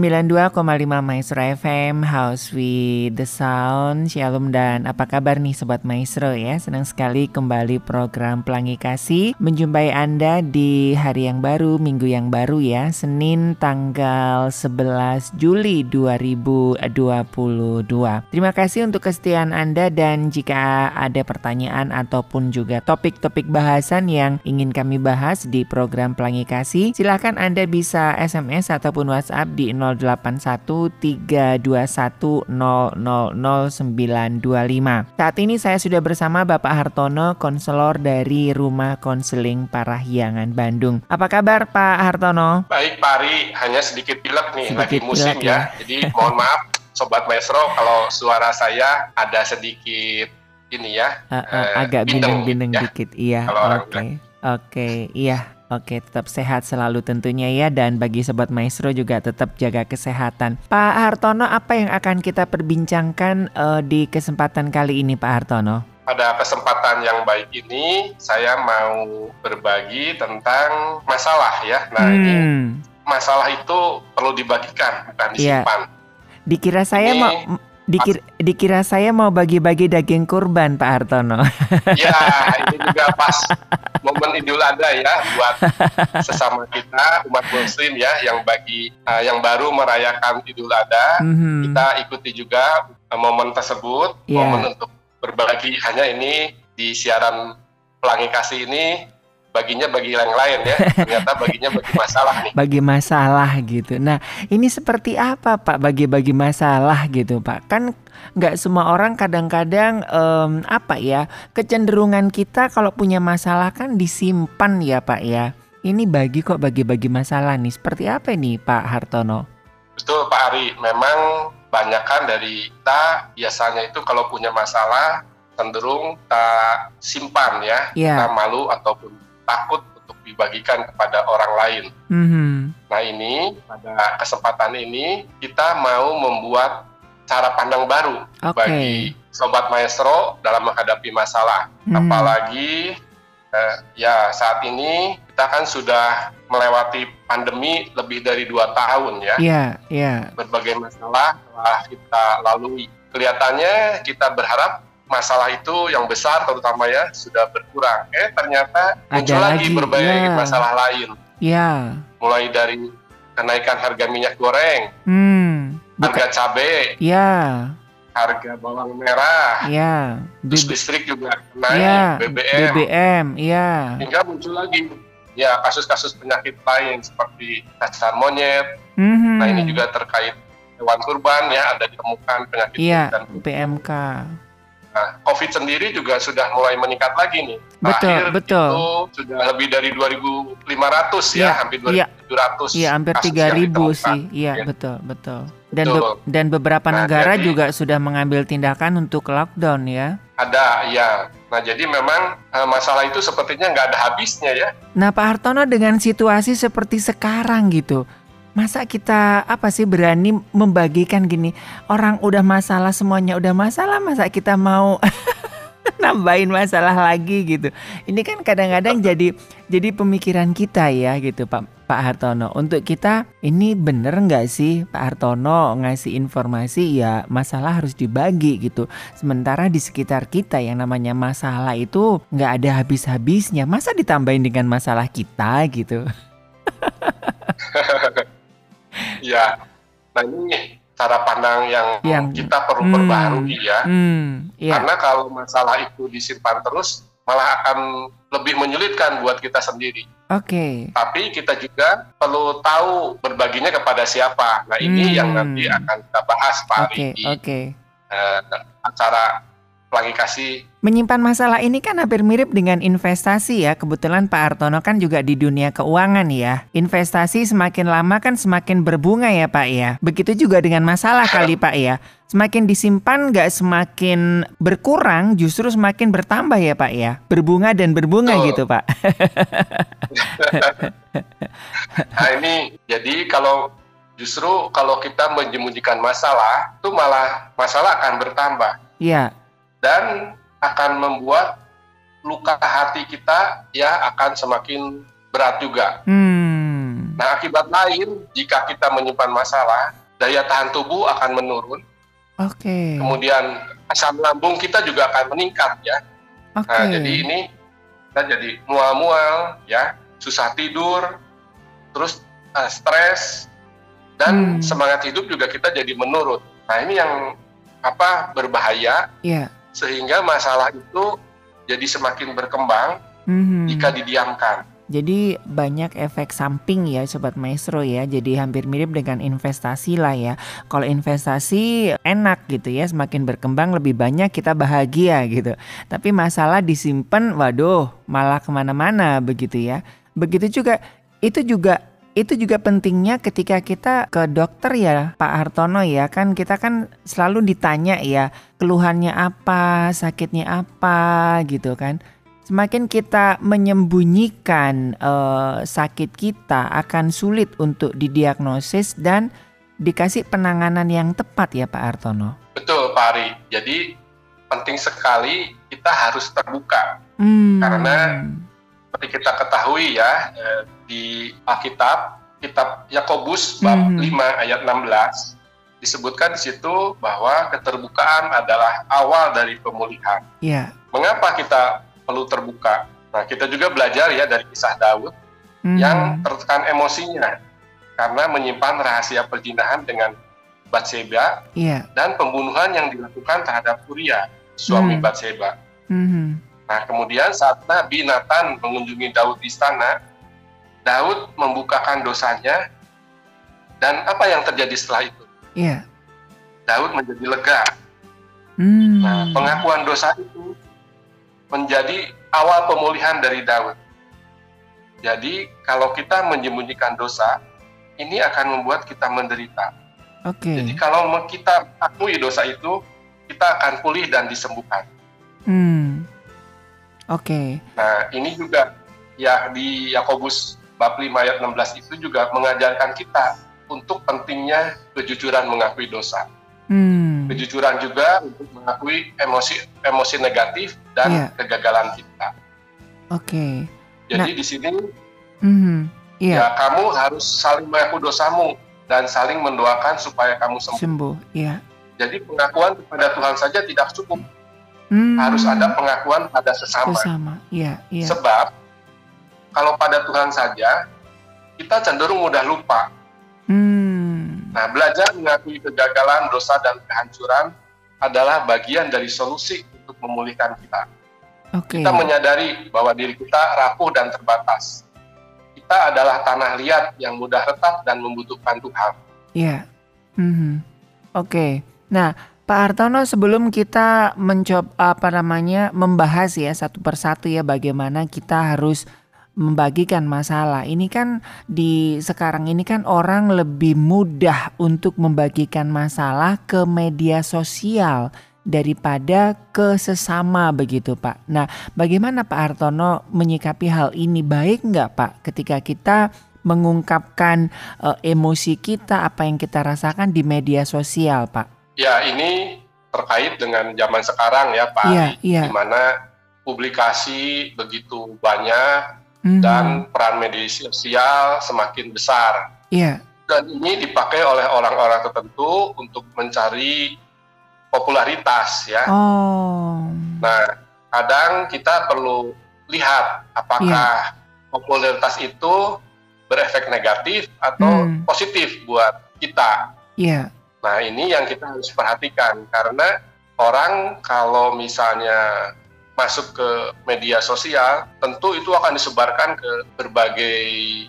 92,5 Maestro FM House with the Sound. Shalom dan apa kabar nih Sobat Maestro ya? Senang sekali kembali program Pelangi Kasih. Menjumpai Anda di hari yang baru, minggu yang baru ya Senin tanggal 11 Juli 2022 Terima kasih untuk kesetiaan Anda dan jika ada pertanyaan ataupun juga topik-topik bahasan yang ingin kami bahas di program Pelangi Kasih Silahkan Anda bisa SMS ataupun WhatsApp di 081321000925. Saat ini saya sudah bersama Bapak Hartono, konselor dari Rumah Konseling Parahyangan Bandung. Apa kabar Pak Hartono? Baik Pak Ari, hanya sedikit pilek nih, Sedikit lagi musim pilek ya. ya. Jadi mohon maaf Sobat Maestro kalau suara saya ada sedikit ini ya. Eh, eh, agak bindeng bindeng-bindeng ya. dikit, iya. Oke, oke, iya. Oke, tetap sehat selalu tentunya ya dan bagi sobat maestro juga tetap jaga kesehatan. Pak Hartono, apa yang akan kita perbincangkan eh, di kesempatan kali ini, Pak Hartono? Pada kesempatan yang baik ini saya mau berbagi tentang masalah ya. Nah ini Hmm, masalah itu perlu dibagikan bukan Iya. disimpan. dikira saya Ini mau dikira, dikira saya mau bagi-bagi daging kurban, Pak Hartono. Ya ini juga pas momen Idul Adha ya buat sesama kita umat Muslim ya yang bagi eh, yang baru merayakan Idul Adha. Mhm. kita ikuti juga uh, momen tersebut, Iya. momen untuk berbagi. Hanya ini di siaran Pelangi Kasih ini baginya bagi yang lain ya. Ternyata baginya bagi masalah nih. bagi masalah gitu. Nah, ini seperti apa Pak bagi-bagi masalah gitu Pak? Kan nggak semua orang kadang-kadang em, apa ya kecenderungan kita kalau punya masalah kan disimpan ya Pak ya. Ini bagi kok bagi-bagi masalah nih. Seperti apa nih Pak Hartono? Betul Pak Ari, memang banyakkan dari kita biasanya itu kalau punya masalah cenderung kita simpan ya. Iya. Kita malu ataupun takut untuk dibagikan kepada orang lain. Mhm. Nah ini pada kesempatan ini kita mau membuat cara pandang baru Oke. bagi sobat maestro dalam menghadapi masalah. Hmm. Apalagi eh, ya saat ini kita kan sudah melewati pandemi lebih dari dua tahun ya. Iya, iya. Berbagai masalah telah kita lalui. Kelihatannya kita berharap masalah itu yang besar terutama ya sudah berkurang. Eh ternyata Ada muncul lagi lagi, berbagai ya. masalah lain. Iya. Mulai dari kenaikan harga minyak goreng, Hmm. Harga cabai, Iya, harga bawang merah, iya. terus listrik juga naik, Iya, BBM, BBM, iya. hingga muncul lagi ya kasus-kasus penyakit lain seperti cacar monyet. Mhm. Nah ini juga terkait hewan kurban ya ada ditemukan penyakit Iya, dan PMK. Nah, COVID sendiri juga sudah mulai meningkat lagi nih. Betul, Terakhir betul. itu sudah lebih dari 2.500 Iya, ya, hampir iya. 2.700. Iya, hampir kasus 3000 yang ditemukan. sih. Iya, Ya. betul, betul. Dan Betul. be- dan beberapa Nah, negara jadi- juga sudah mengambil tindakan untuk lockdown ya. Ada, ya. Nah jadi memang eh, masalah itu sepertinya nggak ada habisnya ya. Nah, Pak Hartono dengan situasi seperti sekarang gitu. Masa kita apa sih berani membagikan gini orang udah masalah semuanya udah masalah masa kita mau nambahin masalah lagi gitu. Ini kan kadang-kadang jadi jadi pemikiran kita ya gitu Pak Pak Hartono. Untuk kita ini bener nggak sih Pak Hartono ngasih informasi ya masalah harus dibagi gitu. Sementara di sekitar kita yang namanya masalah itu nggak ada habis-habisnya. Masa ditambahin dengan masalah kita gitu? Ya. Nah ini cara pandang yang, Yang- kita perlu Hmm. perbaharui ya. Hmm, iya. Karena kalau masalah itu disimpan terus malah akan lebih menyulitkan buat kita sendiri. Oke. Tapi kita juga perlu tahu berbaginya kepada siapa. Nah ini Hmm. yang nanti akan kita bahas Pak Oke, Ari di oke. eh, acara pelangi kasih Menyimpan masalah ini kan hampir mirip dengan investasi ya. Kebetulan Pak Artono kan juga di dunia keuangan ya. Investasi semakin lama kan semakin berbunga ya Pak ya. Begitu juga dengan masalah kali Pak ya. Semakin disimpan nggak semakin berkurang, justru semakin bertambah ya Pak ya. Berbunga dan berbunga Betul. gitu Pak. Nah ini jadi kalau justru kalau kita menyembunyikan masalah itu malah masalah akan bertambah Iya, dan akan membuat luka hati kita ya akan semakin berat juga. hmm, Nah akibat lain jika kita menyimpan masalah daya tahan tubuh akan menurun, oke, kemudian asam lambung kita juga akan meningkat ya. oke, Nah jadi ini kita jadi mual-mual ya, susah tidur, terus eh, stres dan Hmm. semangat hidup juga kita jadi menurun. Nah ini yang apa berbahaya Iya, sehingga masalah itu jadi semakin berkembang mhm. jika didiamkan. Jadi banyak efek samping ya Sobat Maestro ya Jadi hampir mirip dengan investasi lah ya Kalau investasi enak gitu ya Semakin berkembang lebih banyak kita bahagia gitu Tapi masalah disimpan waduh malah ke mana-mana begitu ya Begitu juga itu juga itu juga pentingnya ketika kita ke dokter ya Pak Hartono ya kan kita kan selalu ditanya ya keluhannya apa sakitnya apa gitu kan Semakin kita menyembunyikan eh, sakit kita akan sulit untuk didiagnosis dan dikasih penanganan yang tepat ya Pak Artono. Betul Pak Ari. Jadi penting sekali kita harus terbuka. Hmm. Karena- Seperti kita ketahui ya eh, di Alkitab, kitab Yakobus bab Mhm. 5 ayat 16 disebutkan di situ bahwa keterbukaan adalah awal dari pemulihan. ya. Mengapa kita perlu terbuka? Nah, kita juga belajar ya dari kisah Daud Hmm. yang tertekan emosinya karena menyimpan rahasia perjinahan dengan Batseba ya. dan pembunuhan yang dilakukan terhadap Uria, suami Hmm. Batseba. Mhm. Nah, kemudian saat Nabi Nathan mengunjungi Daud di istana, Daud membukakan dosanya dan apa yang terjadi setelah itu? Ya. Daud menjadi lega. Hmm. Nah, pengakuan dosa itu menjadi awal pemulihan dari Daud. Jadi, kalau kita menyembunyikan dosa, ini akan membuat kita menderita. Oke. Jadi, kalau kita akui dosa itu, kita akan pulih dan disembuhkan. Hmm. Oke. Nah, ini juga ya di Yakobus bab 5 ayat 16 itu juga mengajarkan kita untuk pentingnya kejujuran mengakui dosa. Hmm. Kejujuran juga untuk mengakui emosi emosi negatif dan Iya. kegagalan kita. Oke. Jadi di sini Mhm. Iya. ya kamu harus saling mengaku dosamu dan saling mendoakan supaya kamu sembuh. Sembuh. Iya. Jadi pengakuan kepada Tuhan saja tidak cukup, Hmm. harus ada pengakuan pada sesama. Bersama. Iya. Iya. Sebab kalau pada Tuhan saja kita cenderung mudah lupa. Hmm. Nah, belajar mengakui kegagalan, dosa dan kehancuran adalah bagian dari solusi untuk memulihkan kita. Oke. Kita menyadari bahwa diri kita rapuh dan terbatas. Kita adalah tanah liat yang mudah retak dan membutuhkan Tuhan. Iya. Mhm. Oke. Nah, Pak Hartono sebelum kita mencoba apa namanya membahas ya satu persatu ya bagaimana kita harus membagikan masalah. Ini kan di sekarang ini kan orang lebih mudah untuk membagikan masalah ke media sosial daripada ke sesama begitu Pak. Nah, bagaimana Pak Hartono menyikapi hal ini baik nggak Pak ketika kita mengungkapkan eh, emosi kita apa yang kita rasakan di media sosial Pak? Ya, ini terkait dengan zaman sekarang ya, Pak, Iya, iya. di mana publikasi begitu banyak Mhm. dan peran media sosial semakin besar. Iya, Dan ini dipakai oleh orang-orang tertentu untuk mencari popularitas ya. oh, Nah, kadang kita perlu lihat apakah Iya. popularitas itu berefek negatif atau Hmm. positif buat kita. iya, Nah, ini yang kita harus perhatikan karena orang kalau misalnya masuk ke media sosial, tentu itu akan disebarkan ke berbagai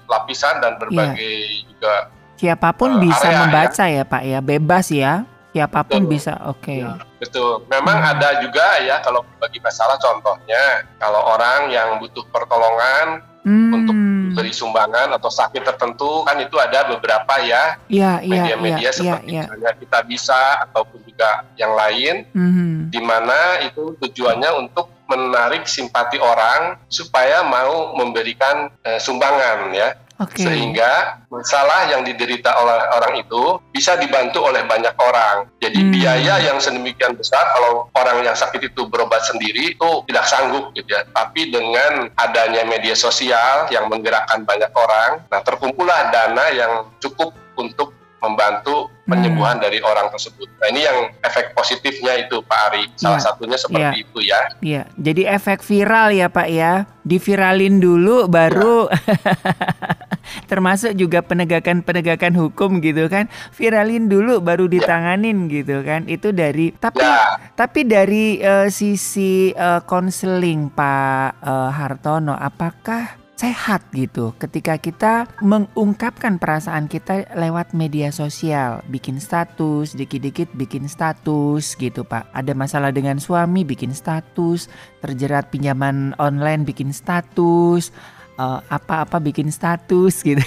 lapisan dan berbagai juga siapa pun Eh, bisa area, membaca ya Pak ya, bebas ya. Siapa pun Betul. bisa. Oke. Ya, betul. Memang Hmm. ada juga ya kalau bagi masalah contohnya kalau orang yang butuh pertolongan Hmm. untuk beri sumbangan atau sakit tertentu kan itu ada beberapa ya Iya, iya, iya, media-media iya, seperti iya. misalnya kita bisa ataupun juga yang lain Mhm. di mana itu tujuannya untuk menarik simpati orang supaya mau memberikan eh, sumbangan ya Oke. sehingga masalah yang diderita oleh orang itu bisa dibantu oleh banyak orang. Jadi Hmm. biaya yang sedemikian besar kalau orang yang sakit itu berobat sendiri itu tidak sanggup gitu ya. Tapi dengan adanya media sosial yang menggerakkan banyak orang, nah terkumpullah dana yang cukup untuk membantu penyembuhan dari orang tersebut. Nah ini yang efek positifnya itu Pak Ari. Salah Iya. satunya seperti Iya. itu ya. Iya, jadi efek viral ya Pak ya. Diviralin dulu baru termasuk juga penegakan-penegakan hukum gitu kan. Viralin dulu baru ditanganin gitu kan. Itu dari tapi Ya, tapi dari eh, sisi eh, konseling Pak eh, Hartono apakah sehat gitu ketika kita mengungkapkan perasaan kita lewat media sosial? Bikin status dikit-dikit bikin status gitu Pak. Ada masalah dengan suami bikin status. Terjerat pinjaman online bikin status eh, apa-apa bikin status gitu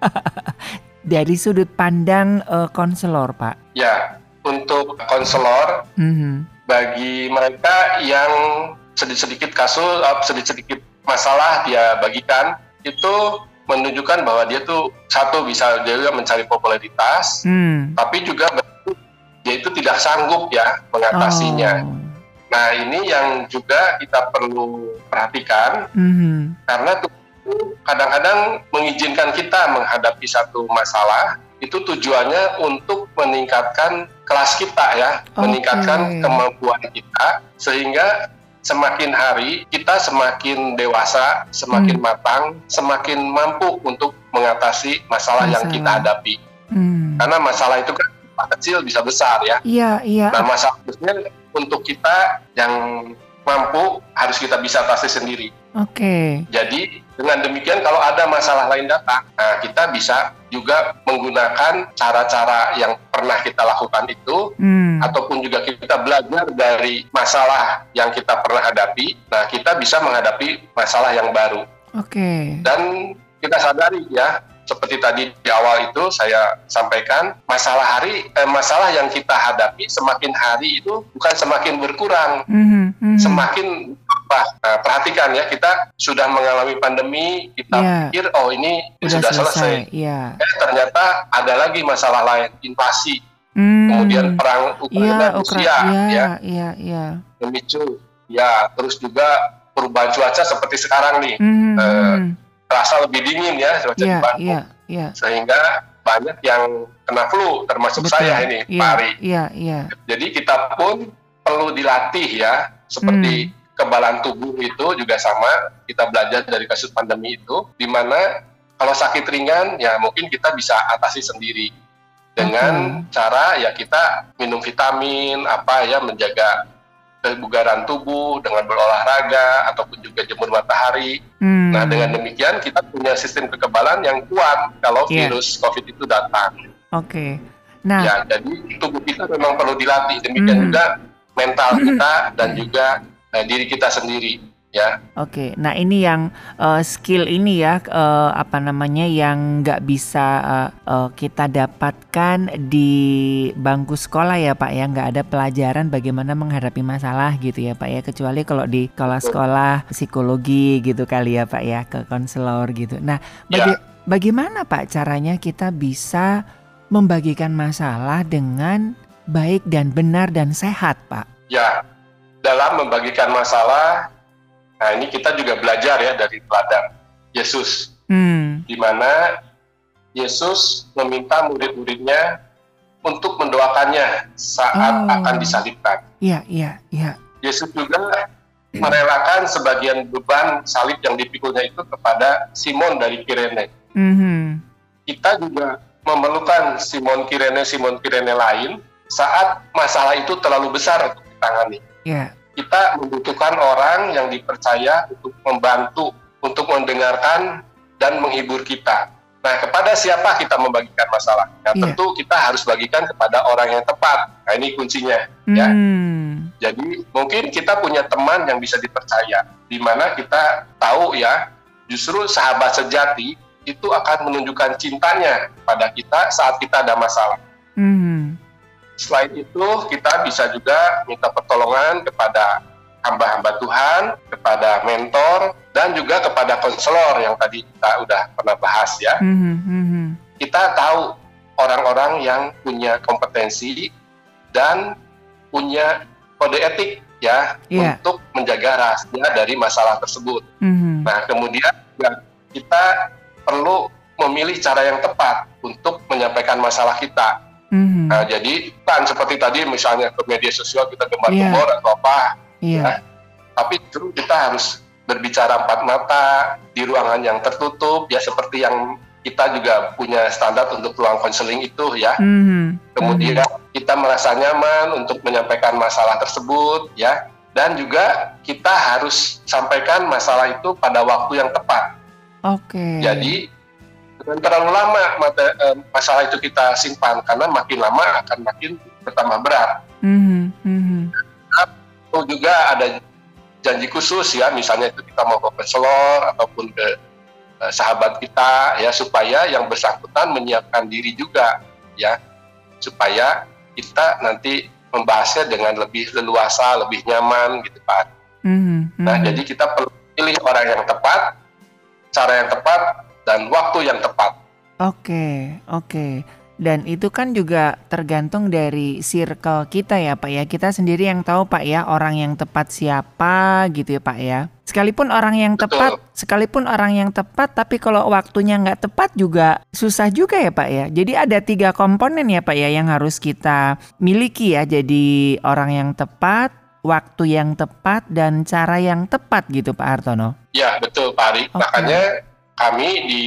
dari sudut pandang eh, konselor Pak ya untuk konselor Mhm. bagi mereka yang sedikit-sedikit kasus, uh, sedikit-sedikit masalah dia bagikan, itu menunjukkan bahwa dia tuh satu bisa dia juga mencari popularitas, Hmm. tapi juga dia itu tidak sanggup ya mengatasinya. Oh. Nah ini yang juga kita perlu perhatikan Mhm. karena tuh kadang-kadang mengizinkan kita menghadapi satu masalah itu tujuannya untuk meningkatkan kelas kita ya, Oke. meningkatkan kemampuan kita sehingga semakin hari kita semakin dewasa, semakin Hmm. matang, semakin mampu untuk mengatasi masalah, yang Masalah. kita hadapi. Hmm. Karena masalah itu kan kecil bisa besar ya. Iya, iya. Nah, masalah khususnya untuk kita yang mampu harus kita bisa atasi sendiri. Oke. Jadi dengan demikian kalau ada masalah lain datang, nah kita bisa juga menggunakan cara-cara yang pernah kita lakukan itu Hmm. ataupun juga kita belajar dari masalah yang kita pernah hadapi. Nah, kita bisa menghadapi masalah yang baru Oke. dan kita sadari ya seperti tadi di awal itu saya sampaikan masalah hari eh, masalah yang kita hadapi semakin hari itu bukan semakin berkurang Mhm, mhm. semakin apa nah, perhatikan ya kita sudah mengalami pandemi kita Iya. pikir oh ini Udah sudah selesai selesai. Iya. eh, ternyata ada lagi masalah lain invasi Hmm. kemudian perang Iya, Ukraina Ukra- Rusia iya, ya iya, iya. memicu ya terus juga perubahan cuaca seperti sekarang nih Mhm, Eh, mhm. Terasa lebih dingin ya cuaca Iya, di Bandung iya, iya. sehingga banyak yang kena flu termasuk Betul. saya ini Iya, Pak Ari Iya, iya. jadi kita pun perlu dilatih ya seperti Hmm. kebalan tubuh itu juga sama kita belajar dari kasus pandemi itu di mana kalau sakit ringan ya mungkin kita bisa atasi sendiri dengan cara ya kita minum vitamin apa ya menjaga kebugaran tubuh dengan berolahraga ataupun juga jemur matahari. Hmm. Nah dengan demikian kita punya sistem kekebalan yang kuat kalau Iya. virus COVID itu datang. Oke. Nah, Ya, jadi tubuh kita memang perlu dilatih. Demikian Hmm. juga mental kita dan juga eh, diri kita sendiri. Ya, Oke, nah ini yang eh, skill ini ya eh, apa namanya yang nggak bisa eh, eh, kita dapatkan di bangku sekolah ya Pak ya nggak ada pelajaran bagaimana menghadapi masalah gitu ya Pak ya kecuali kalau di sekolah-sekolah psikologi gitu kali ya Pak ya ke konselor gitu. Nah, baga- bagaimana Pak caranya kita bisa membagikan masalah dengan baik dan benar dan sehat Pak? ya. Dalam membagikan masalah, nah ini kita juga belajar ya dari teladan Yesus, Hmm, di mana Yesus meminta murid-muridnya untuk mendoakannya saat Oh. akan disalibkan. iya iya iya. Yesus juga merelakan sebagian beban salib yang dipikulnya itu kepada Simon dari Kirene. Mhm. kita juga memerlukan Simon Kirene Simon Kirene lain saat masalah itu terlalu besar untuk ditangani. Ya. Kita membutuhkan orang yang dipercaya untuk membantu, untuk mendengarkan dan menghibur kita. Nah, kepada siapa kita membagikan masalah? Nah, Iya. tentu kita harus bagikan kepada orang yang tepat. Nah, ini kuncinya. Ya. Hmm. Jadi mungkin kita punya teman yang bisa dipercaya, di mana kita tahu ya, justru sahabat sejati itu akan menunjukkan cintanya pada kita saat kita ada masalah. Hmm. Selain itu, kita bisa juga minta pertolongan kepada hamba-hamba Tuhan, kepada mentor, dan juga kepada konselor yang tadi kita udah pernah bahas ya. Hmm. Hmm. Kita tahu orang-orang yang punya kompetensi dan punya kode etik ya Iya. untuk menjaga rahasia dari masalah tersebut. Hmm. Nah, kemudian kita perlu memilih cara yang tepat untuk menyampaikan masalah kita. Hmm. Nah, jadi kan seperti tadi misalnya ke media sosial kita Iya. gembar-gembor atau apa, Iya. tapi justru kita harus berbicara empat mata di ruangan yang tertutup ya seperti yang kita juga punya standar untuk ruang konseling itu ya. Hmm. Kemudian kita merasa nyaman untuk menyampaikan masalah tersebut ya dan juga kita harus sampaikan masalah itu pada waktu yang tepat. Oke. Jadi jangan terlalu lama mata- eh, masalah itu kita simpan karena makin lama akan makin bertambah berat. Hmm. Hmm. Itu juga ada janji khusus ya, misalnya itu kita mau ke konselor ataupun ke eh, sahabat kita ya supaya yang bersangkutan menyiapkan diri juga ya supaya kita nanti membahasnya dengan lebih leluasa, lebih nyaman gitu Pak. Hmm. Nah, jadi kita perlu pilih orang yang tepat, cara yang tepat dan waktu yang tepat. Oke, oke. Dan itu kan juga tergantung dari circle kita ya Pak ya. Kita sendiri yang tahu Pak ya orang yang tepat siapa gitu ya Pak ya. Sekalipun orang yang Betul. tepat, sekalipun orang yang tepat, tapi kalau waktunya nggak tepat juga susah juga ya Pak ya. Jadi ada tiga komponen ya Pak ya yang harus kita miliki ya. Jadi orang yang tepat, waktu yang tepat, dan cara yang tepat gitu Pak Hartono. Ya, betul Pak Ari. Oke. Makanya kami di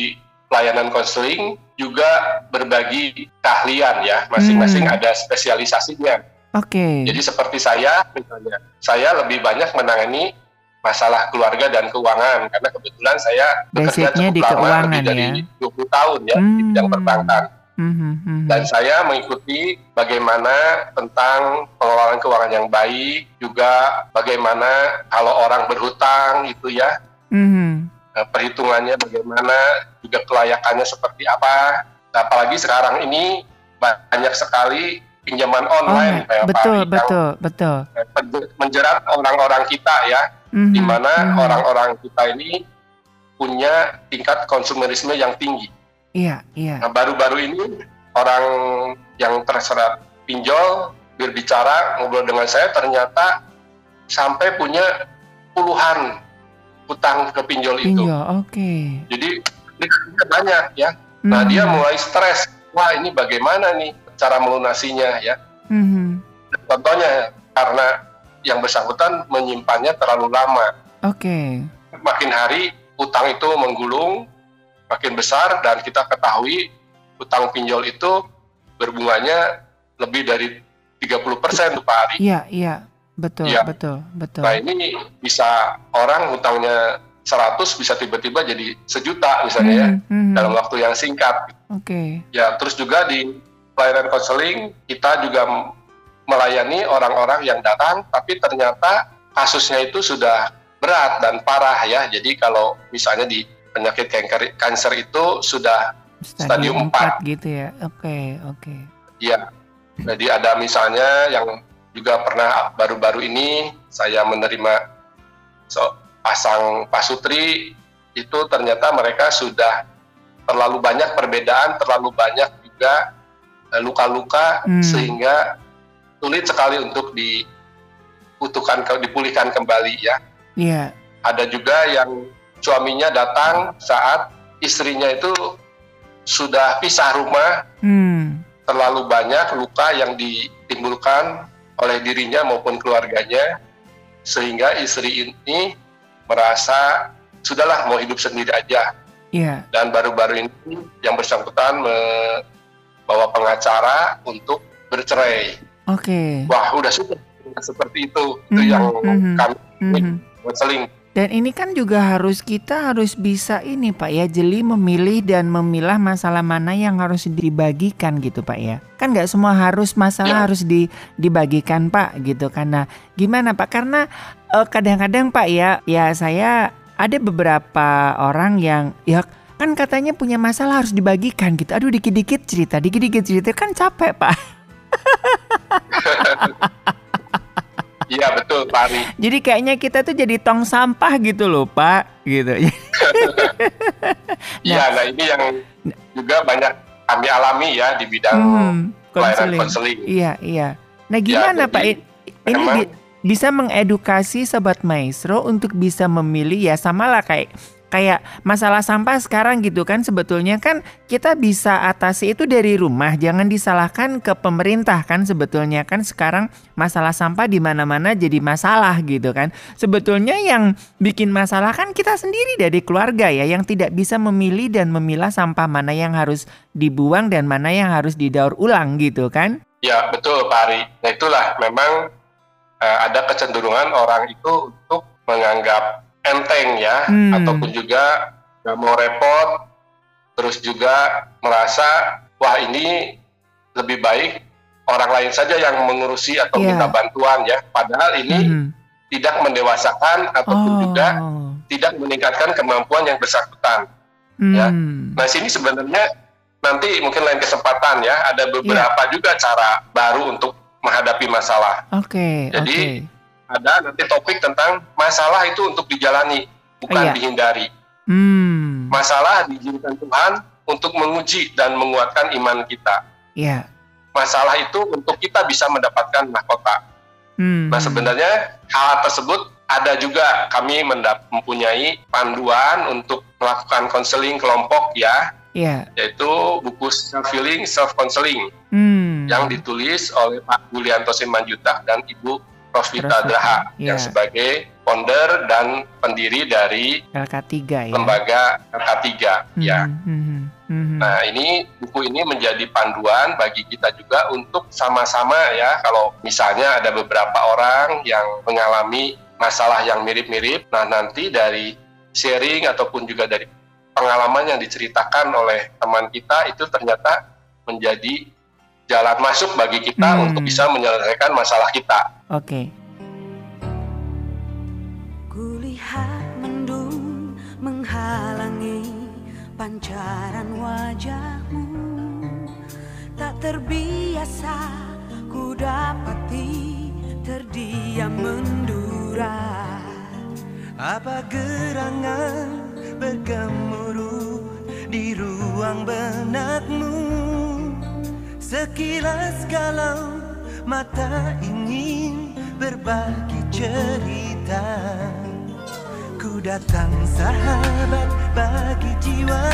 pelayanan konseling juga berbagi keahlian ya, masing-masing Hmm. ada spesialisasinya. Oke. Jadi seperti saya misalnya, saya lebih banyak menangani masalah keluarga dan keuangan karena kebetulan saya bekerja Basicnya cukup di lama keuangan lebih dari ya. 20 tahun ya di Hmm. bidang perbankan Hmm, hmm, hmm. dan saya mengikuti bagaimana tentang pengelolaan keuangan yang baik juga bagaimana kalau orang berhutang gitu ya Hmm. Eh, perhitungannya bagaimana juga kelayakannya seperti apa Nah, apalagi sekarang ini banyak sekali pinjaman online Oh, betul, yang betul, betul. pen- menjerat orang-orang kita ya Mhm, di mana mhm. orang-orang kita ini punya tingkat konsumerisme yang tinggi. Iya, iya. Nah, baru-baru ini orang yang terserat pinjol berbicara ngobrol dengan saya ternyata sampai punya puluhan utang ke pinjol itu. Pinjol, oke. Jadi ini banyak ya. Nah, Mhm, dia mulai stres. Wah, ini bagaimana nih cara melunasinya ya? mhm. Contohnya karena yang bersangkutan menyimpannya terlalu lama. Oke. Makin hari utang itu menggulung, makin besar dan kita ketahui utang pinjol itu berbunganya lebih dari 30% tuh Pak Ari. Iya, iya. Betul, Iya. betul, betul. Nah ini bisa orang utangnya 100 bisa tiba-tiba jadi sejuta misalnya ya Mhm, mhm. dalam waktu yang singkat. Oke. Ya terus juga di pelayanan konseling kita juga melayani orang-orang yang datang tapi ternyata kasusnya itu sudah berat dan parah ya. Jadi kalau misalnya di penyakit kanker kanker itu sudah Stadium empat. gitu ya. Oke, oke. ya jadi ada misalnya yang juga pernah baru-baru ini saya menerima so, pasang pasutri itu ternyata mereka sudah terlalu banyak perbedaan, terlalu banyak juga eh, luka-luka Hmm. sehingga sulit sekali untuk diutuhkan ke- dipulihkan kembali ya. Iya. Ada juga yang suaminya datang saat istrinya itu sudah pisah rumah Hmm. terlalu banyak luka yang ditimbulkan oleh dirinya maupun keluarganya sehingga istri ini merasa sudahlah mau hidup sendiri aja Iya. dan baru-baru ini yang bersangkutan membawa pengacara untuk bercerai. Oke. Wah, udah sudah seperti itu. Itu Mhm, yang mhm, kami Mhm. konseling. Dan ini kan juga harus kita harus bisa ini Pak ya jeli memilih dan memilah masalah mana yang harus dibagikan gitu Pak ya. Kan nggak semua harus masalah harus di, dibagikan Pak gitu karena gimana Pak karena eh, kadang-kadang Pak ya ya saya ada beberapa orang yang ya kan katanya punya masalah harus dibagikan gitu. Aduh dikit-dikit cerita, dikit-dikit cerita kan capek Pak. Iya betul Pak Ari. Jadi kayaknya kita tuh jadi tong sampah gitu loh Pak, gitu. Iya, nah, nah ini yang juga banyak kami alami ya di bidang hmm, konseling. Iya iya. Nah ya, gimana ya, Pak? Ini di, bisa mengedukasi sobat maestro untuk bisa memilih ya samalah kayak kayak masalah sampah sekarang gitu kan sebetulnya kan kita bisa atasi itu dari rumah jangan disalahkan ke pemerintah kan sebetulnya kan sekarang masalah sampah di mana-mana jadi masalah gitu kan. Sebetulnya yang bikin masalah kan kita sendiri dari keluarga ya yang tidak bisa memilih dan memilah sampah mana yang harus dibuang dan mana yang harus didaur ulang gitu kan. Ya betul Pak Ari. Nah itulah memang uh, ada kecenderungan orang itu untuk menganggap enteng ya hmm. ataupun juga nggak mau repot terus juga merasa wah ini lebih baik orang lain saja yang mengurusi atau yeah. minta bantuan ya padahal ini hmm. tidak mendewasakan ataupun oh. juga tidak meningkatkan kemampuan yang bersangkutan hmm. ya nah sini sebenarnya nanti mungkin lain kesempatan ya ada beberapa yeah. juga cara baru untuk menghadapi masalah oke okay, jadi okay ada nanti topik tentang masalah itu untuk dijalani, bukan iya. dihindari. Hmm. Masalah diizinkan Tuhan untuk menguji dan menguatkan iman kita. Iya. Masalah itu untuk kita bisa mendapatkan mahkota. Hmm. Nah sebenarnya hal tersebut ada juga kami mempunyai panduan untuk melakukan konseling kelompok ya, yeah. yaitu buku self healing self counseling hmm. yang ditulis oleh Pak Julianto Simanjuta dan Ibu Rosvita Draha yeah. yang sebagai founder dan pendiri dari LK3 ya. Lembaga LK3 mm-hmm. ya. Mm-hmm. Nah, ini buku ini menjadi panduan bagi kita juga untuk sama-sama ya kalau misalnya ada beberapa orang yang mengalami masalah yang mirip-mirip, nah nanti dari sharing ataupun juga dari pengalaman yang diceritakan oleh teman kita itu ternyata menjadi jalan masuk bagi kita hmm. untuk bisa menyelesaikan masalah kita. Oke. Okay. Kulihat mendung menghalangi pancaran wajahmu Tak terbiasa ku dapati terdiam mendura Apa gerangan bergemuruh di ruang benakmu Sekilas kalau mata ingin berbagi cerita Ku datang sahabat bagi jiwa.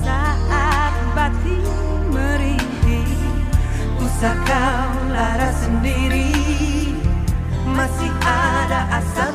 Saat batin merintih Usah kau lara sendiri. Masih ada asa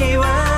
bagi jiwa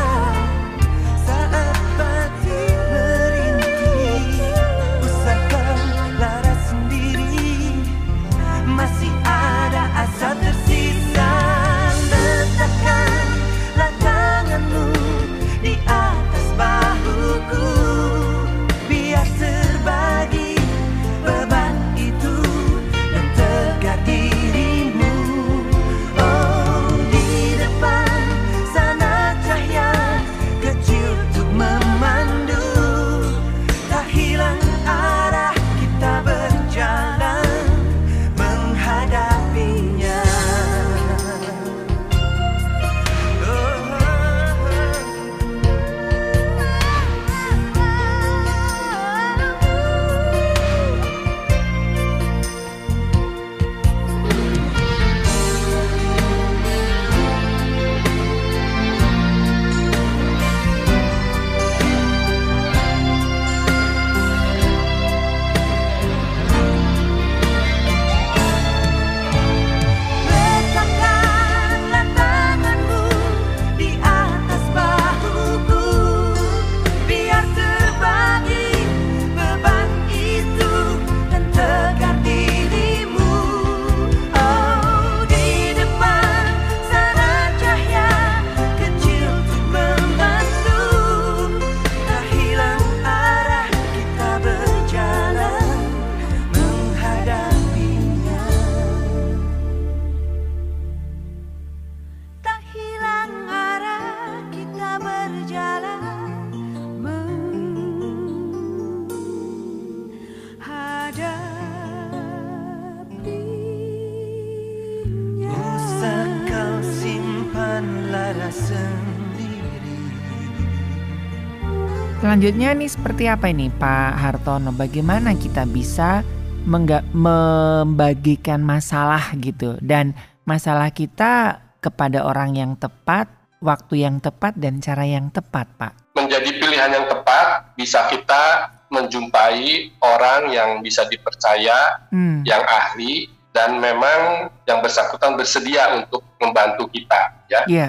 Selanjutnya nih seperti apa ini Pak Hartono? Bagaimana kita bisa membagikan masalah gitu dan masalah kita kepada orang yang tepat, waktu yang tepat dan cara yang tepat, Pak. Menjadi pilihan yang tepat bisa kita menjumpai orang yang bisa dipercaya, Hmm. yang ahli dan memang yang bersangkutan bersedia untuk membantu kita ya. Iya.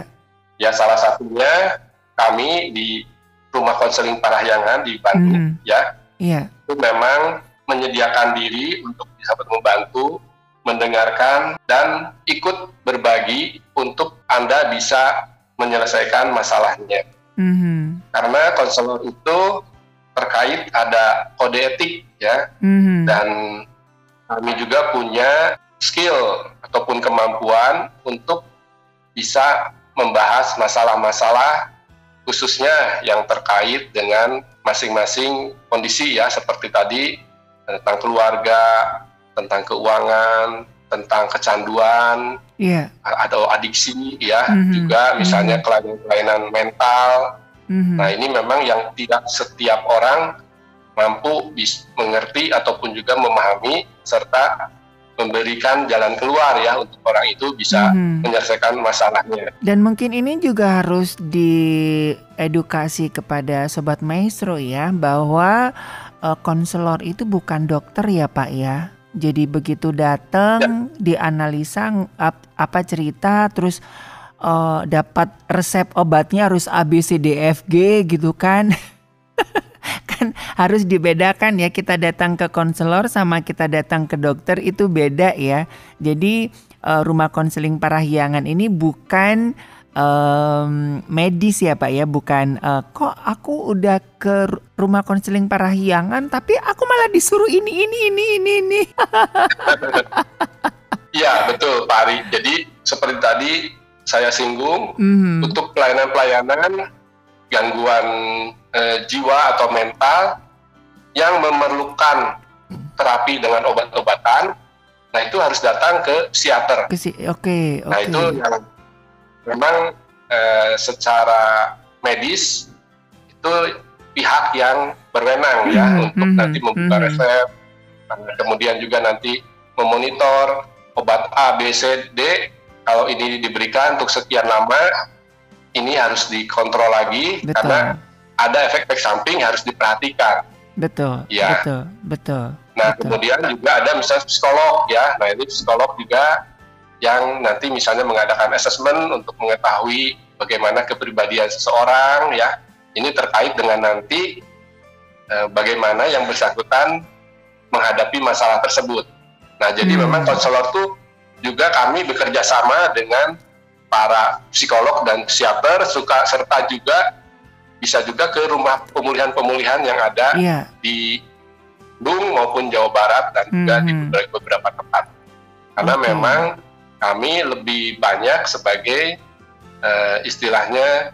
Ya salah satunya kami di Rumah Konseling Parahyangan di Bandung Mhm. ya Iya. itu memang menyediakan diri untuk bisa membantu, mendengarkan dan ikut berbagi untuk Anda bisa menyelesaikan masalahnya. Mhm. Karena konselor itu terkait ada kode etik ya Mhm. dan kami juga punya skill ataupun kemampuan untuk bisa membahas masalah-masalah khususnya yang terkait dengan masing-masing kondisi ya seperti tadi tentang keluarga, tentang keuangan, tentang kecanduan Iya. atau adiksi ya Mhm. juga misalnya kelainan-kelainan mental. Mhm. Nah, ini memang yang tidak setiap orang mampu mengerti ataupun juga memahami serta memberikan jalan keluar ya untuk orang itu bisa Mhm. menyelesaikan masalahnya. Dan mungkin ini juga harus diedukasi kepada sobat maestro ya bahwa eh, konselor itu bukan dokter ya Pak ya. Jadi begitu datang dianalisa ng- ap- apa cerita terus eh, dapat resep obatnya harus A B C D F G gitu kan. kan harus dibedakan ya kita datang ke konselor sama kita datang ke dokter itu beda ya. Jadi eh, rumah konseling parahyangan ini bukan em, medis ya Pak ya, bukan eh, kok aku udah ke ru- rumah konseling parahyangan tapi aku malah disuruh ini ini ini ini ini. Iya, betul Pak Ari. Jadi seperti tadi saya singgung Mhm. untuk pelayanan-pelayanan gangguan eh, jiwa atau mental yang memerlukan terapi dengan obat-obatan, nah itu harus datang ke psikiater. Oke, Nah oke. itu yang memang eh, secara medis itu pihak yang berwenang ya Mhm, untuk mhm, nanti membuka mhm. resep, nah, kemudian juga nanti memonitor obat A, B, C, D. Kalau ini diberikan untuk sekian lama, ini harus dikontrol lagi karena Betul. Ada efek-efek samping yang harus diperhatikan. Betul. Ya. Betul. Betul. Nah, Betul. kemudian juga ada misalnya psikolog ya. Nah, ini psikolog juga yang nanti misalnya mengadakan assessment untuk mengetahui bagaimana kepribadian seseorang ya. Ini terkait dengan nanti eh, bagaimana yang bersangkutan menghadapi masalah tersebut. Nah, jadi Hmm. memang konselor tuh juga kami bekerja sama dengan para psikolog dan psikiater suka serta juga bisa juga ke rumah pemulihan-pemulihan yang ada Iya. di Bandung maupun Jawa Barat dan juga di Mhm. beberapa, beberapa tempat. Karena Oke. memang kami lebih banyak sebagai eh, istilahnya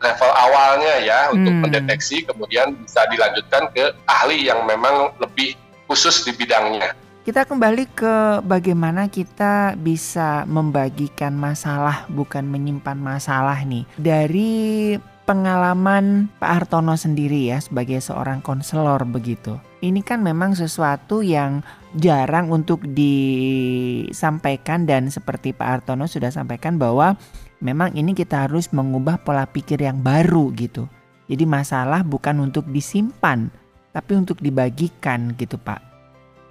level awalnya ya untuk Hmm. mendeteksi kemudian bisa dilanjutkan ke ahli yang memang lebih khusus di bidangnya. Kita kembali ke bagaimana kita bisa membagikan masalah bukan menyimpan masalah nih. Dari pengalaman Pak Hartono sendiri ya sebagai seorang konselor begitu. Ini kan memang sesuatu yang jarang untuk disampaikan dan seperti Pak Hartono sudah sampaikan bahwa memang ini kita harus mengubah pola pikir yang baru gitu. Jadi masalah bukan untuk disimpan tapi untuk dibagikan gitu Pak.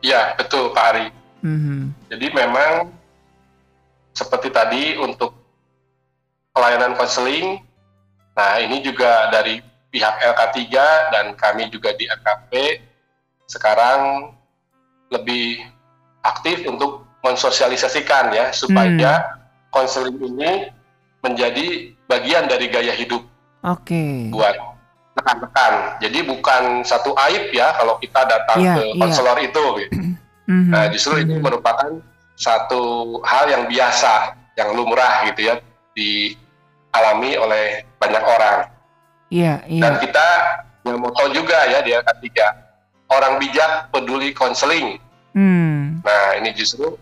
Ya betul Pak Ari. Mhm. Jadi memang seperti tadi untuk pelayanan konseling, nah ini juga dari pihak LK3 dan kami juga di AKP sekarang lebih aktif untuk mensosialisasikan ya supaya konseling ini menjadi bagian dari gaya hidup Oke. buat rekan-rekan. Jadi bukan satu aib ya kalau kita datang Iya, ke iya. konselor itu. gitu. Mhm. Nah, justru ini Mhm. merupakan satu hal yang biasa, yang lumrah gitu ya, dialami oleh banyak orang. Iya, Dan iya. kita yang moto juga ya di ketiga, orang bijak peduli konseling. Hmm. Nah, ini justru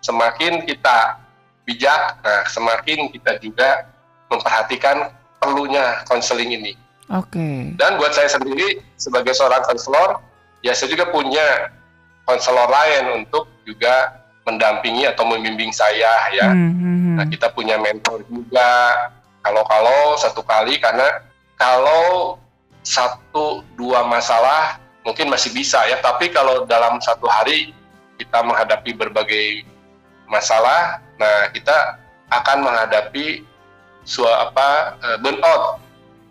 semakin kita bijak, nah semakin kita juga memperhatikan perlunya konseling ini. Oke. Dan buat saya sendiri sebagai seorang konselor, ya saya juga punya konselor lain untuk juga mendampingi atau membimbing saya ya. Hmm, hmm. Nah kita punya mentor juga. Kalau-kalau satu kali karena kalau satu dua masalah mungkin masih bisa ya. Tapi kalau dalam satu hari kita menghadapi berbagai masalah, nah kita akan menghadapi sua apa eh, burnout.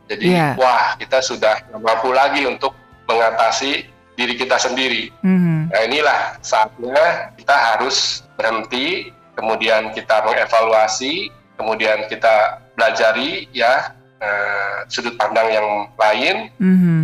Jadi Iya. wah kita sudah mampu lagi untuk mengatasi diri kita sendiri. Hmm, Nah inilah saatnya kita harus berhenti, kemudian kita mengevaluasi, kemudian kita belajari ya eh, sudut pandang yang lain. hmm.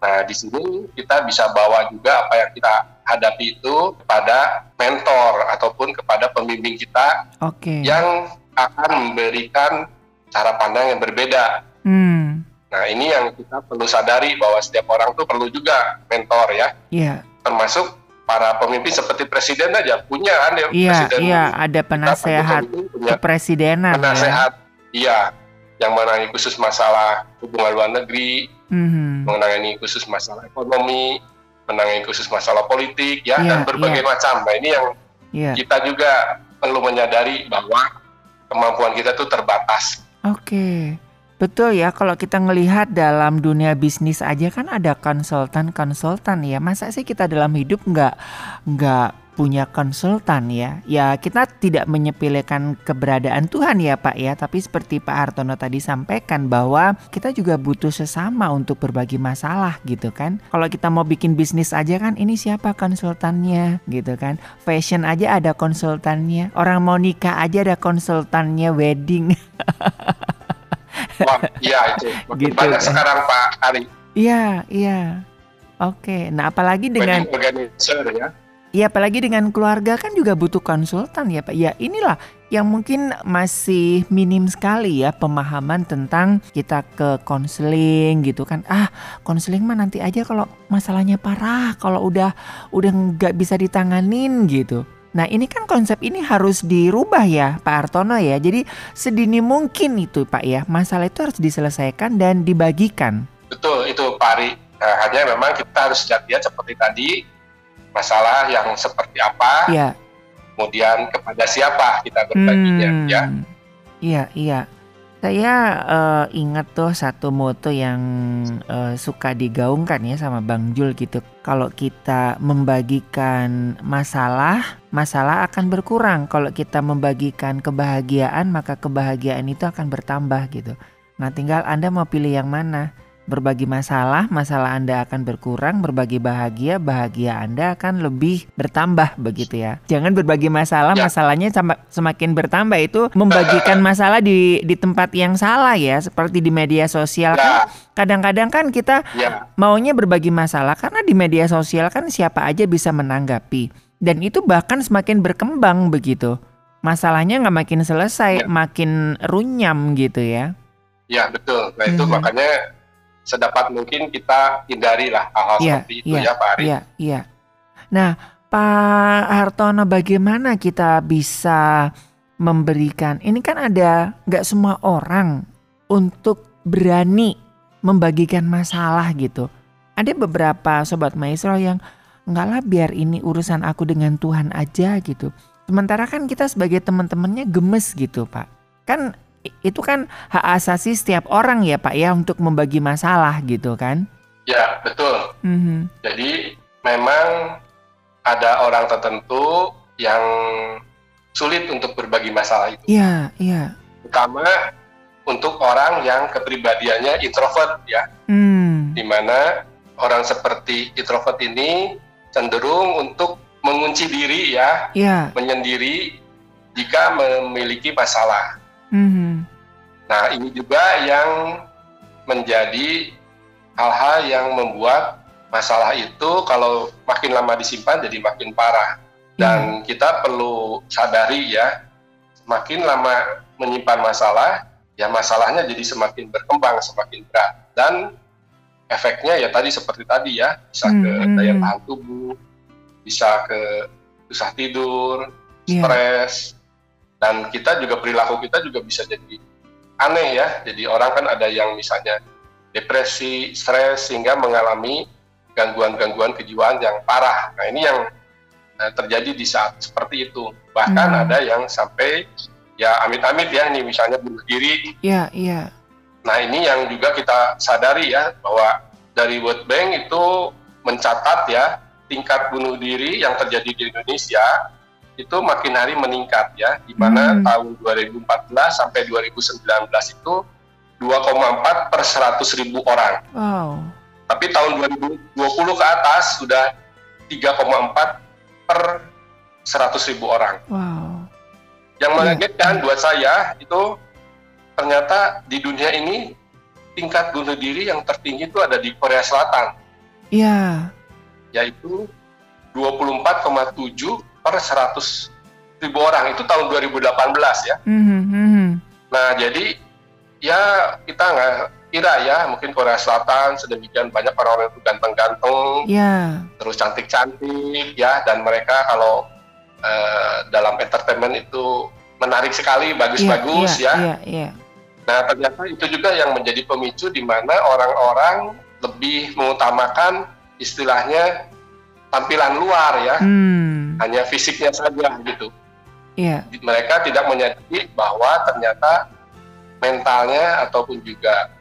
Nah di sini kita bisa bawa juga apa yang kita hadapi itu kepada mentor ataupun kepada pembimbing kita Oke. yang akan memberikan cara pandang yang berbeda. Hmm, Nah ini yang kita perlu sadari bahwa setiap orang tuh perlu juga mentor ya. iya, termasuk para pemimpin seperti presiden aja punya kan ya iya, presiden iya. Ada penasehat pemimpin punya kepresidenan ya. Iya yang menangani khusus masalah hubungan luar negeri Hmm, menangani khusus masalah ekonomi menangani khusus masalah politik ya Iya, dan berbagai macam nah ini yang iya. kita juga perlu menyadari bahwa kemampuan kita tuh terbatas Oke, betul ya. Kalau kita ngelihat dalam dunia bisnis aja kan ada konsultan-konsultan ya. Masa sih kita dalam hidup nggak nggak punya konsultan ya? Ya kita tidak menyepelekan keberadaan Tuhan ya Pak ya. Tapi seperti Pak Hartono tadi sampaikan bahwa kita juga butuh sesama untuk berbagi masalah gitu kan. Kalau kita mau bikin bisnis aja kan ini siapa konsultannya gitu kan. Fashion aja ada konsultannya. Orang mau nikah aja ada konsultannya wedding. wah iya itu Gitu banyak kan. sekarang Pak Ari Iya, iya. Oke. Nah, apalagi dengan wedding organizer ya ya apalagi dengan keluarga kan juga butuh konsultan ya, Pak. Ya, inilah yang mungkin masih minim sekali ya pemahaman tentang kita ke konseling gitu kan. Ah, konseling mah nanti aja kalau masalahnya parah, kalau udah udah nggak bisa ditanganin gitu. Nah ini kan konsep ini harus dirubah ya Pak Artono ya Jadi sedini mungkin itu Pak ya Masalah itu harus diselesaikan dan dibagikan Betul itu Pak Ari. Nah, hanya memang kita harus lihat seperti tadi masalah yang seperti apa, Ya kemudian kepada siapa kita berbaginya ya. Hmm, Iya, iya. Saya eh, ingat tuh satu moto yang eh, suka digaungkan ya sama Bang Jul gitu. Kalau kita membagikan masalah, masalah akan berkurang. Kalau kita membagikan kebahagiaan, maka kebahagiaan itu akan bertambah gitu. Nah, tinggal Anda mau pilih yang mana. Berbagi masalah, masalah Anda akan berkurang, berbagi bahagia, bahagia Anda akan lebih bertambah begitu ya. Jangan berbagi masalah, Ya. masalahnya semakin bertambah itu membagikan masalah di di tempat yang salah ya, seperti di media sosial kan. Ya, Kadang-kadang kan kita ya, maunya berbagi masalah karena di media sosial kan siapa aja bisa menanggapi dan itu bahkan semakin berkembang begitu. Masalahnya nggak makin selesai, Ya. makin runyam gitu ya. ya betul. Nah itu Mhm. makanya sedapat mungkin kita hindari lah hal-hal Iya, seperti itu ya Pak Ari. Iya, iya. Nah, Pak Hartono, bagaimana kita bisa memberikan? Ini kan ada nggak semua orang untuk berani membagikan masalah gitu. Ada beberapa sobat maestro yang nggak lah biar ini urusan aku dengan Tuhan aja gitu. Sementara kan kita sebagai teman-temannya gemes gitu, Pak. Kan itu kan hak asasi setiap orang ya, Pak ya untuk membagi masalah gitu kan. Ya betul. Mhm. Jadi memang ada orang tertentu yang sulit untuk berbagi masalah itu, Iya, iya. terutama untuk orang yang kepribadiannya introvert ya, Hmm. di mana orang seperti introvert ini cenderung untuk mengunci diri ya, Iya. menyendiri jika memiliki masalah. Mhm. Nah, ini juga yang menjadi hal-hal yang membuat masalah itu kalau makin lama disimpan jadi makin parah. Dan kita perlu sadari ya, semakin lama menyimpan masalah, ya masalahnya jadi semakin berkembang, semakin berat. Dan efeknya ya tadi seperti tadi ya, bisa ke Hmm, daya tahan tubuh, bisa ke susah tidur, Iya. stres, dan kita juga perilaku kita juga bisa jadi aneh ya. Jadi orang kan ada yang misalnya depresi, stres sehingga mengalami gangguan-gangguan kejiwaan yang parah. Nah ini yang uh, terjadi di saat seperti itu. Bahkan Hmm. ada yang sampai ya amit-amit ya ini misalnya bunuh diri. Iya, iya. Nah ini yang juga kita sadari ya bahwa dari World Bank itu mencatat ya tingkat bunuh diri yang terjadi di Indonesia itu makin hari meningkat ya di mana Hmm. tahun 2014 sampai 2019 itu 2,4 per 100 ribu orang. Wow. Tapi tahun 2020 ke atas sudah 3,4 per 100 ribu orang. Wow. Yang Iya. mengagetkan buat saya itu ternyata di dunia ini tingkat bunuh diri yang tertinggi itu ada di Korea Selatan, Iya. yaitu 24,7 per 100 ribu orang. Itu tahun 2018 ya. Mhm, mhm. Nah jadi ya kita nggak kira ya mungkin Korea Selatan sedemikian banyak orang-orang itu ganteng-ganteng, Iya. terus cantik-cantik ya dan mereka kalau eh, dalam entertainment itu menarik sekali, bagus-bagus Iya, ya. Iya, iya. Nah ternyata itu juga yang menjadi pemicu di mana orang-orang lebih mengutamakan istilahnya tampilan luar ya, Hmm. hanya fisiknya saja gitu. Iya. Mereka tidak menyadari bahwa ternyata mentalnya ataupun juga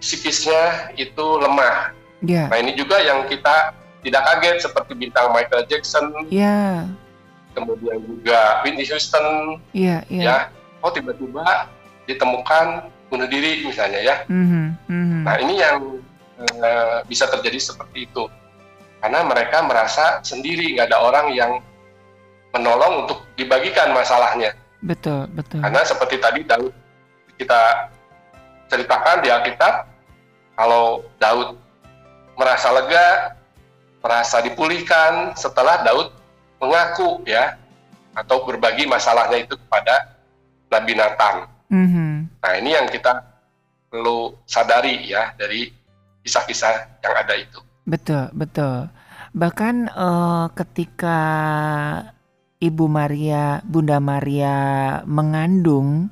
psikisnya itu lemah. Iya. Nah ini juga yang kita tidak kaget seperti bintang Michael Jackson, Iya. kemudian juga Whitney Houston, Iya, iya. ya, oh tiba-tiba ditemukan bunuh diri misalnya ya. Mhm, mhm. Nah ini yang eh, bisa terjadi seperti itu, karena mereka merasa sendiri nggak ada orang yang menolong untuk dibagikan masalahnya. Betul, betul. Karena seperti tadi Daud kita ceritakan di Alkitab, kalau Daud merasa lega, merasa dipulihkan setelah Daud mengaku ya atau berbagi masalahnya itu kepada Nabi Nathan. Mhm. Nah ini yang kita perlu sadari ya dari kisah-kisah yang ada itu. Betul, betul. Bahkan eh, ketika Ibu Maria, Bunda Maria mengandung,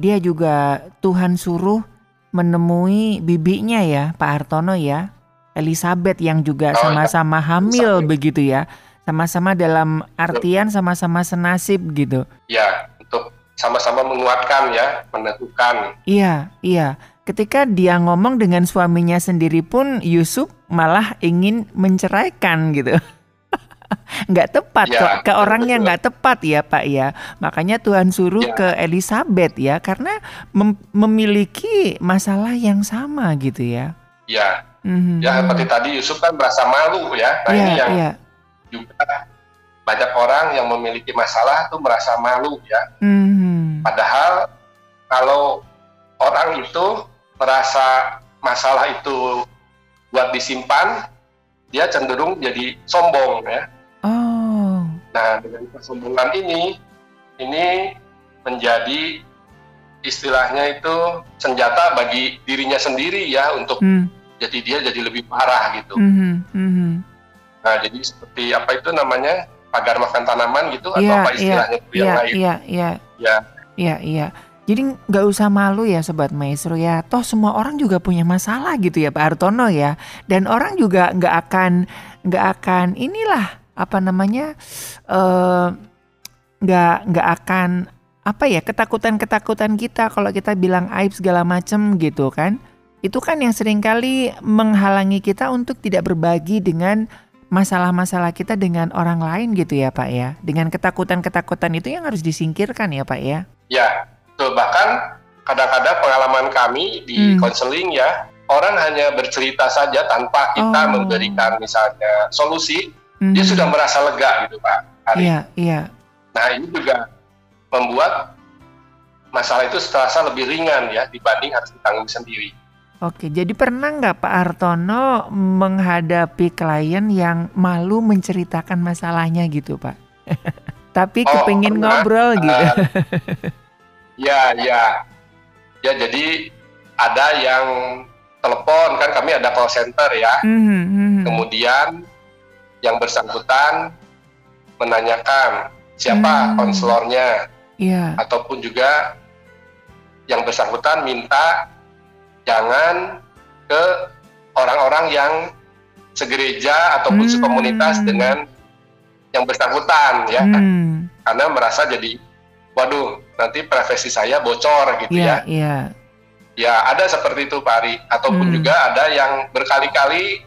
dia juga Tuhan suruh menemui bibinya ya, Pak Hartono ya, Elizabeth yang juga Oh, sama-sama hamil Elizabeth. begitu ya, sama-sama dalam artian sama-sama senasib gitu. Ya untuk sama-sama menguatkan ya, meneguhkan. Iya, iya. Ketika dia ngomong dengan suaminya sendiri pun Yusuf malah ingin menceraikan gitu. nggak tepat Ya, kok ke orang yang betul. nggak tepat ya Pak ya. Makanya Tuhan suruh Ya. ke Elizabeth ya karena mem- memiliki masalah yang sama gitu ya. Ya, Mhm. ya seperti tadi Yusuf kan merasa malu ya. Nah Iya, ini yang iya. juga banyak orang yang memiliki masalah tuh merasa malu ya. Mhm. Padahal kalau orang itu merasa masalah itu buat disimpan, dia cenderung jadi sombong ya. Oh, Nah dengan kesombongan ini, ini menjadi istilahnya itu senjata bagi dirinya sendiri ya untuk hmm, jadi dia jadi lebih parah gitu. mhm, mhm. Nah jadi seperti apa itu namanya pagar makan tanaman gitu atau Iya, apa iya, istilahnya itu yang iya, lain? iya, iya. Ya. Iya, iya. Jadi nggak usah malu ya Sobat Maestro ya. Toh semua orang juga punya masalah gitu ya Pak Hartono ya. Dan orang juga nggak akan nggak akan inilah apa namanya eh nggak nggak akan apa ya ketakutan-ketakutan kita kalau kita bilang aib segala macem gitu kan. Itu kan yang sering kali menghalangi kita untuk tidak berbagi dengan masalah-masalah kita dengan orang lain gitu ya Pak ya. Dengan ketakutan-ketakutan itu yang harus disingkirkan ya Pak ya. Ya, betul. Bahkan kadang-kadang pengalaman kami di Hmm. konseling ya, orang hanya bercerita saja tanpa kita Oh. memberikan misalnya solusi, Mhm. dia sudah merasa lega gitu Pak. Hari. Iya, iya. Nah ini juga membuat masalah itu terasa lebih ringan ya dibanding harus ditanggung sendiri. Oke, jadi pernah nggak Pak Hartono menghadapi klien yang malu menceritakan masalahnya gitu Pak? Tapi Oh, kepingin pernah. ngobrol gitu. Eh, ya, ya, ya. Jadi ada yang telepon kan kami ada call center ya. Mhm, mhm. Kemudian yang bersangkutan menanyakan siapa Hmm. konselornya Iya. ataupun juga yang bersangkutan minta jangan ke orang-orang yang segereja ataupun Hmm. sekomunitas dengan yang bersangkutan ya Hmm. karena merasa jadi waduh nanti privasi saya bocor gitu Iya, ya iya. ya ada seperti itu Pak Ari ataupun Hmm. juga ada yang berkali-kali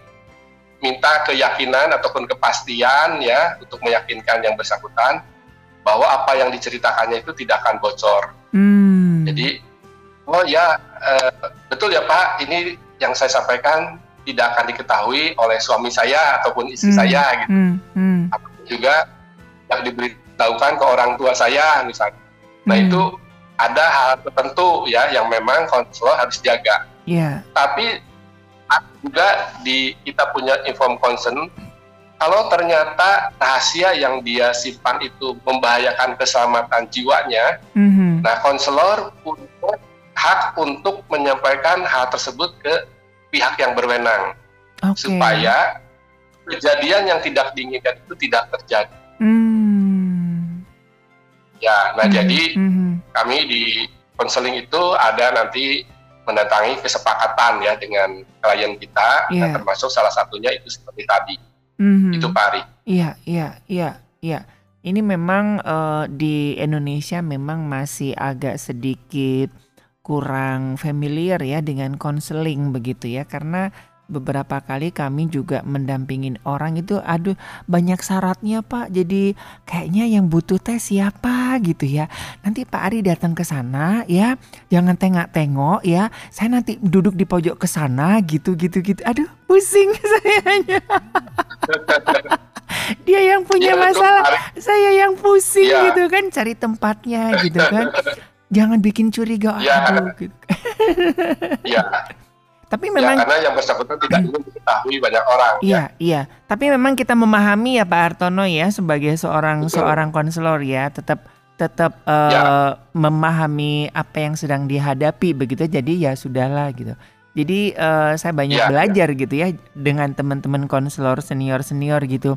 minta keyakinan ataupun kepastian ya untuk meyakinkan yang bersangkutan bahwa apa yang diceritakannya itu tidak akan bocor Hmm. jadi oh ya eh, betul ya Pak ini yang saya sampaikan tidak akan diketahui oleh suami saya ataupun istri Hmm. saya gitu Hmm. Hmm. juga yang diberitahukan ke orang tua saya misalnya. Nah Hmm. itu ada hal tertentu ya yang memang konselor harus jaga. Iya. Tapi juga di kita punya inform concern kalau ternyata rahasia yang dia simpan itu membahayakan keselamatan jiwanya, Mhm. nah konselor punya hak untuk menyampaikan hal tersebut ke pihak yang berwenang Oke. supaya kejadian yang tidak diinginkan itu tidak terjadi. Hmm. Ya, nah Mhm. jadi Mhm. kami di konseling itu ada nanti mendatangi kesepakatan ya dengan klien kita, Iya. nah, termasuk salah satunya itu seperti tadi, Mhm. itu Pak Ari. Iya, iya, iya, iya. Ini memang eh, di Indonesia memang masih agak sedikit kurang familiar ya dengan konseling begitu ya karena beberapa kali kami juga mendampingin orang itu aduh banyak syaratnya Pak. Jadi kayaknya yang butuh tes siapa gitu ya. Nanti Pak Ari datang ke sana ya. Jangan tengok-tengok ya. Saya nanti duduk di pojok ke sana gitu gitu gitu. Aduh, pusing sayanya. Dia yang punya betul, masalah, saya yang pusing Iya. gitu kan cari tempatnya gitu kan. Jangan bikin curiga Iya. aduh gitu. Ya, Tapi ya, memang karena yang bersangkutan tidak ingin diketahui banyak orang. ya. Iya, iya. Tapi memang kita memahami ya Pak Hartono ya sebagai seorang Betul. seorang konselor ya, tetap tetap eh, Ya. memahami apa yang sedang dihadapi begitu. Jadi ya sudahlah gitu. Jadi eh, saya banyak Ya, belajar gitu ya dengan teman-teman konselor senior-senior gitu.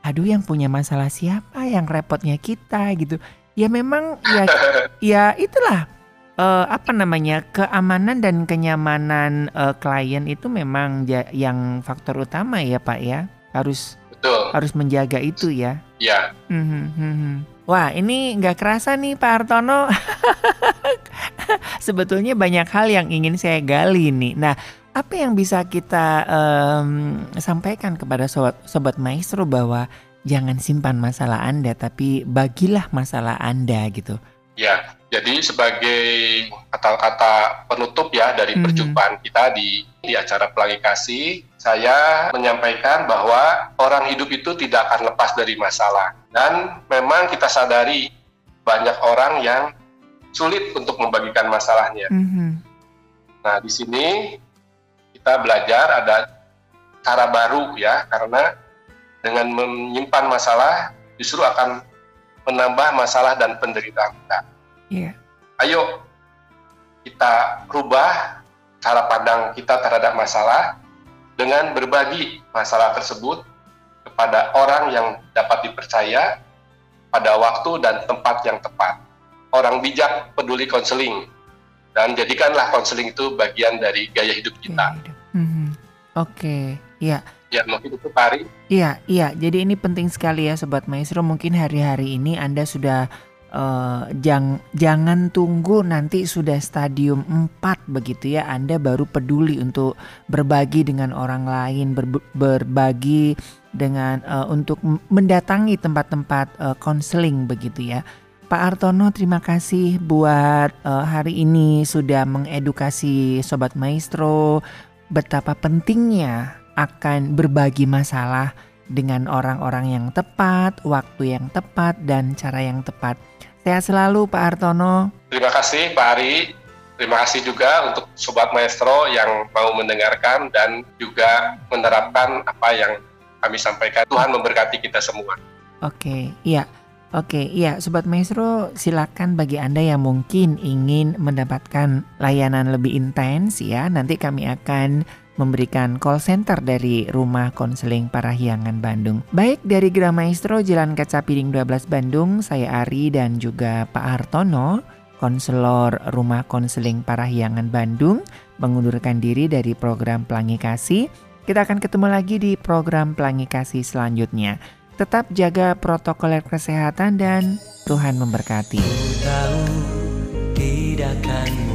Aduh yang punya masalah siapa yang repotnya kita gitu. Ya memang ya ya itulah eh, apa namanya keamanan dan kenyamanan eh, klien itu memang ja- yang faktor utama ya Pak ya harus Betul, harus menjaga itu ya. ya. Wah ini nggak kerasa nih Pak Hartono. Sebetulnya banyak hal yang ingin saya gali nih. Nah apa yang bisa kita em, sampaikan kepada sobat, sobat maestro bahwa jangan simpan masalah Anda tapi bagilah masalah Anda gitu. Ya, jadi sebagai kata-kata penutup ya dari Mhm. perjumpaan kita di di acara pelangi kasih, saya menyampaikan bahwa orang hidup itu tidak akan lepas dari masalah dan memang kita sadari banyak orang yang sulit untuk membagikan masalahnya. Mhm. Nah, di sini kita belajar ada cara baru ya karena dengan menyimpan masalah justru akan menambah masalah dan penderitaan kita Iya. ayo kita rubah cara pandang kita terhadap masalah dengan berbagi masalah tersebut kepada orang yang dapat dipercaya pada waktu dan tempat yang tepat. Orang bijak peduli konseling dan jadikanlah konseling itu bagian dari gaya hidup kita. Gaya hidup. Mhm. Oke, iya. Ya mungkin itu Pak Ari. Iya, iya. Jadi ini penting sekali ya Sobat Maestro. Mungkin hari-hari ini Anda sudah eh, jang, jangan tunggu nanti sudah stadium 4 begitu ya. Anda baru peduli untuk berbagi dengan orang lain, ber- berbagi dengan eh, untuk mendatangi tempat-tempat eh, konseling begitu ya. Pak Artono terima kasih buat eh, hari ini sudah mengedukasi Sobat Maestro betapa pentingnya akan berbagi masalah dengan orang-orang yang tepat, waktu yang tepat, dan cara yang tepat. Sehat selalu Pak Artono. Terima kasih Pak Ari. Terima kasih juga untuk Sobat Maestro yang mau mendengarkan dan juga menerapkan apa yang kami sampaikan. Tuhan memberkati kita semua. Oke, iya. Oke, iya Sobat Maestro silakan bagi Anda yang mungkin ingin mendapatkan layanan lebih intens ya Nanti kami akan memberikan call center dari Rumah Konseling Parahyangan Bandung Baik dari Gra Maestro Jalan Kaca Piring 12 Bandung Saya Ari dan juga Pak Hartono konselor Rumah Konseling Parahyangan Bandung mengundurkan diri dari program Pelangi Kasih. Kita akan ketemu lagi di program Pelangi Kasih selanjutnya. Tetap jaga protokol kesehatan dan Tuhan memberkati. tahu tidak akan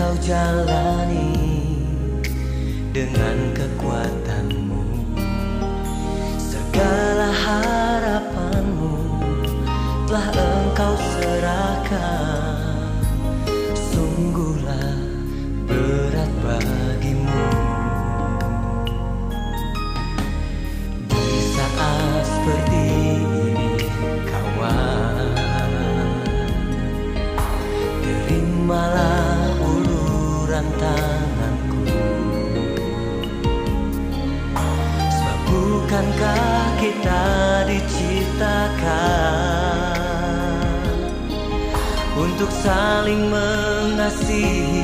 kau jalani dengan kekuatanmu. Segala harapanmu telah engkau serahkan see